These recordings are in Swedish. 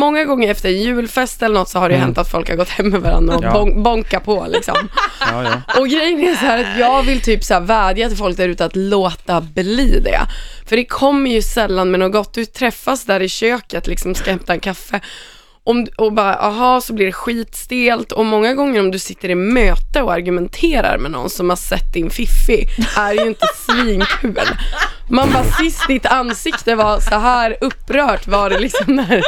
många gånger efter en julfest eller något så har det Mm. hänt att folk har gått hem med varandra och Ja. bon- bonka på liksom. Ja, ja. Och grejen är så här att jag vill typ så här vädja till folk där ute att låta bli det. För det kommer ju sällan med något gott. Du träffas där i köket, liksom ska hämta en kaffe. Om, och bara, aha, så blir det skitstelt. Och många gånger om du sitter i möte och argumenterar med någon som har sett din fiffi, är ju inte svinkul. Man bara, sist ditt ansikte var så här upprört var det liksom när,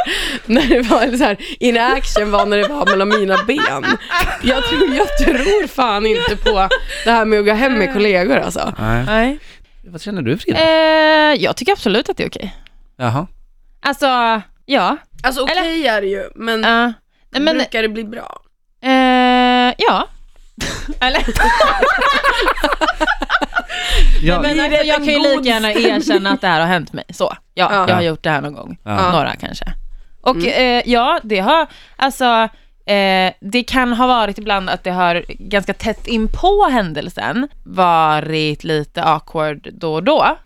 när det var så här in action var när det var mellan mina ben. Jag tror, jag tror fan inte på det här med att gå hem med kollegor alltså. Nej. Nej. Vad känner du Frida? Eh, jag tycker absolut att det är okej. Jaha. Alltså, ja. Alltså okej är det ju, men, Uh, nej, men, brukar det bli bra? eh, ja. Eller? Ja, men Blir alltså, jag kan ju lika gärna erkänna att det här har hänt mig. Så, ja, Ja. jag har gjort det här någon gång. Ja. Några kanske. Och Mm. eh, ja, det har, alltså, eh, det kan ha varit ibland att det har ganska tätt in på händelsen varit lite awkward då och då.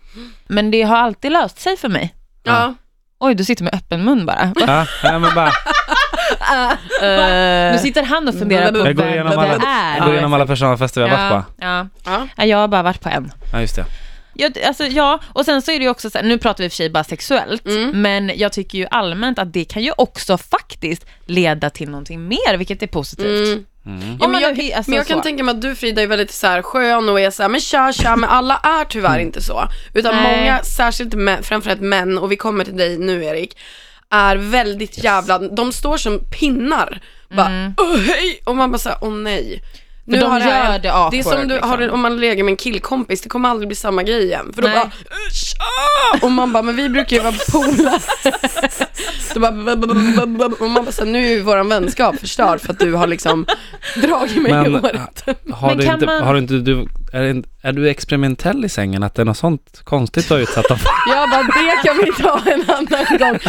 Men det har alltid löst sig för mig. Ja. Oj, du sitter med öppen mun bara. ja, ja men bara, Nu sitter han och funderar på jag går vem igenom det alla, är. jag går igenom alla personalfester vi har varit på. Ja, Ja. ja, jag har bara varit på en. Ja, just det. Ja, d- alltså, ja, och sen så är det ju också så här, nu pratar vi i och för sig bara sexuellt, Mm. men jag tycker ju allmänt att det kan ju också faktiskt leda till någonting mer, vilket är positivt. Mm. Mm. Ja, men man jag, alltså, men jag kan tänka mig att du Frida är väldigt så här skön och är så här, men tja tja, men alla är tyvärr inte så. Utan Nej. många, särskilt män, framförallt män, och vi kommer till dig nu Erik, är väldigt jävla, de står som pinnar. Bara, åh hej! Och man bara såhär, åh nej. För de har gör hänt. det awkward, Det är som du liksom. har, om man lägger med en killkompis, det kommer aldrig bli samma grej igen. För då Nej. bara, tja! Och man bara, men vi brukar ju vara polare. Och man bara såhär, nu är ju våran vänskap förstörd för att du har liksom dragit mig i Men håret. har Men du kan inte, man- har du inte, du, är, det är du experimentell i sängen? Att det är något sånt konstigt du har utsatt dem? Jag bara, det kan vi ta en annan gång.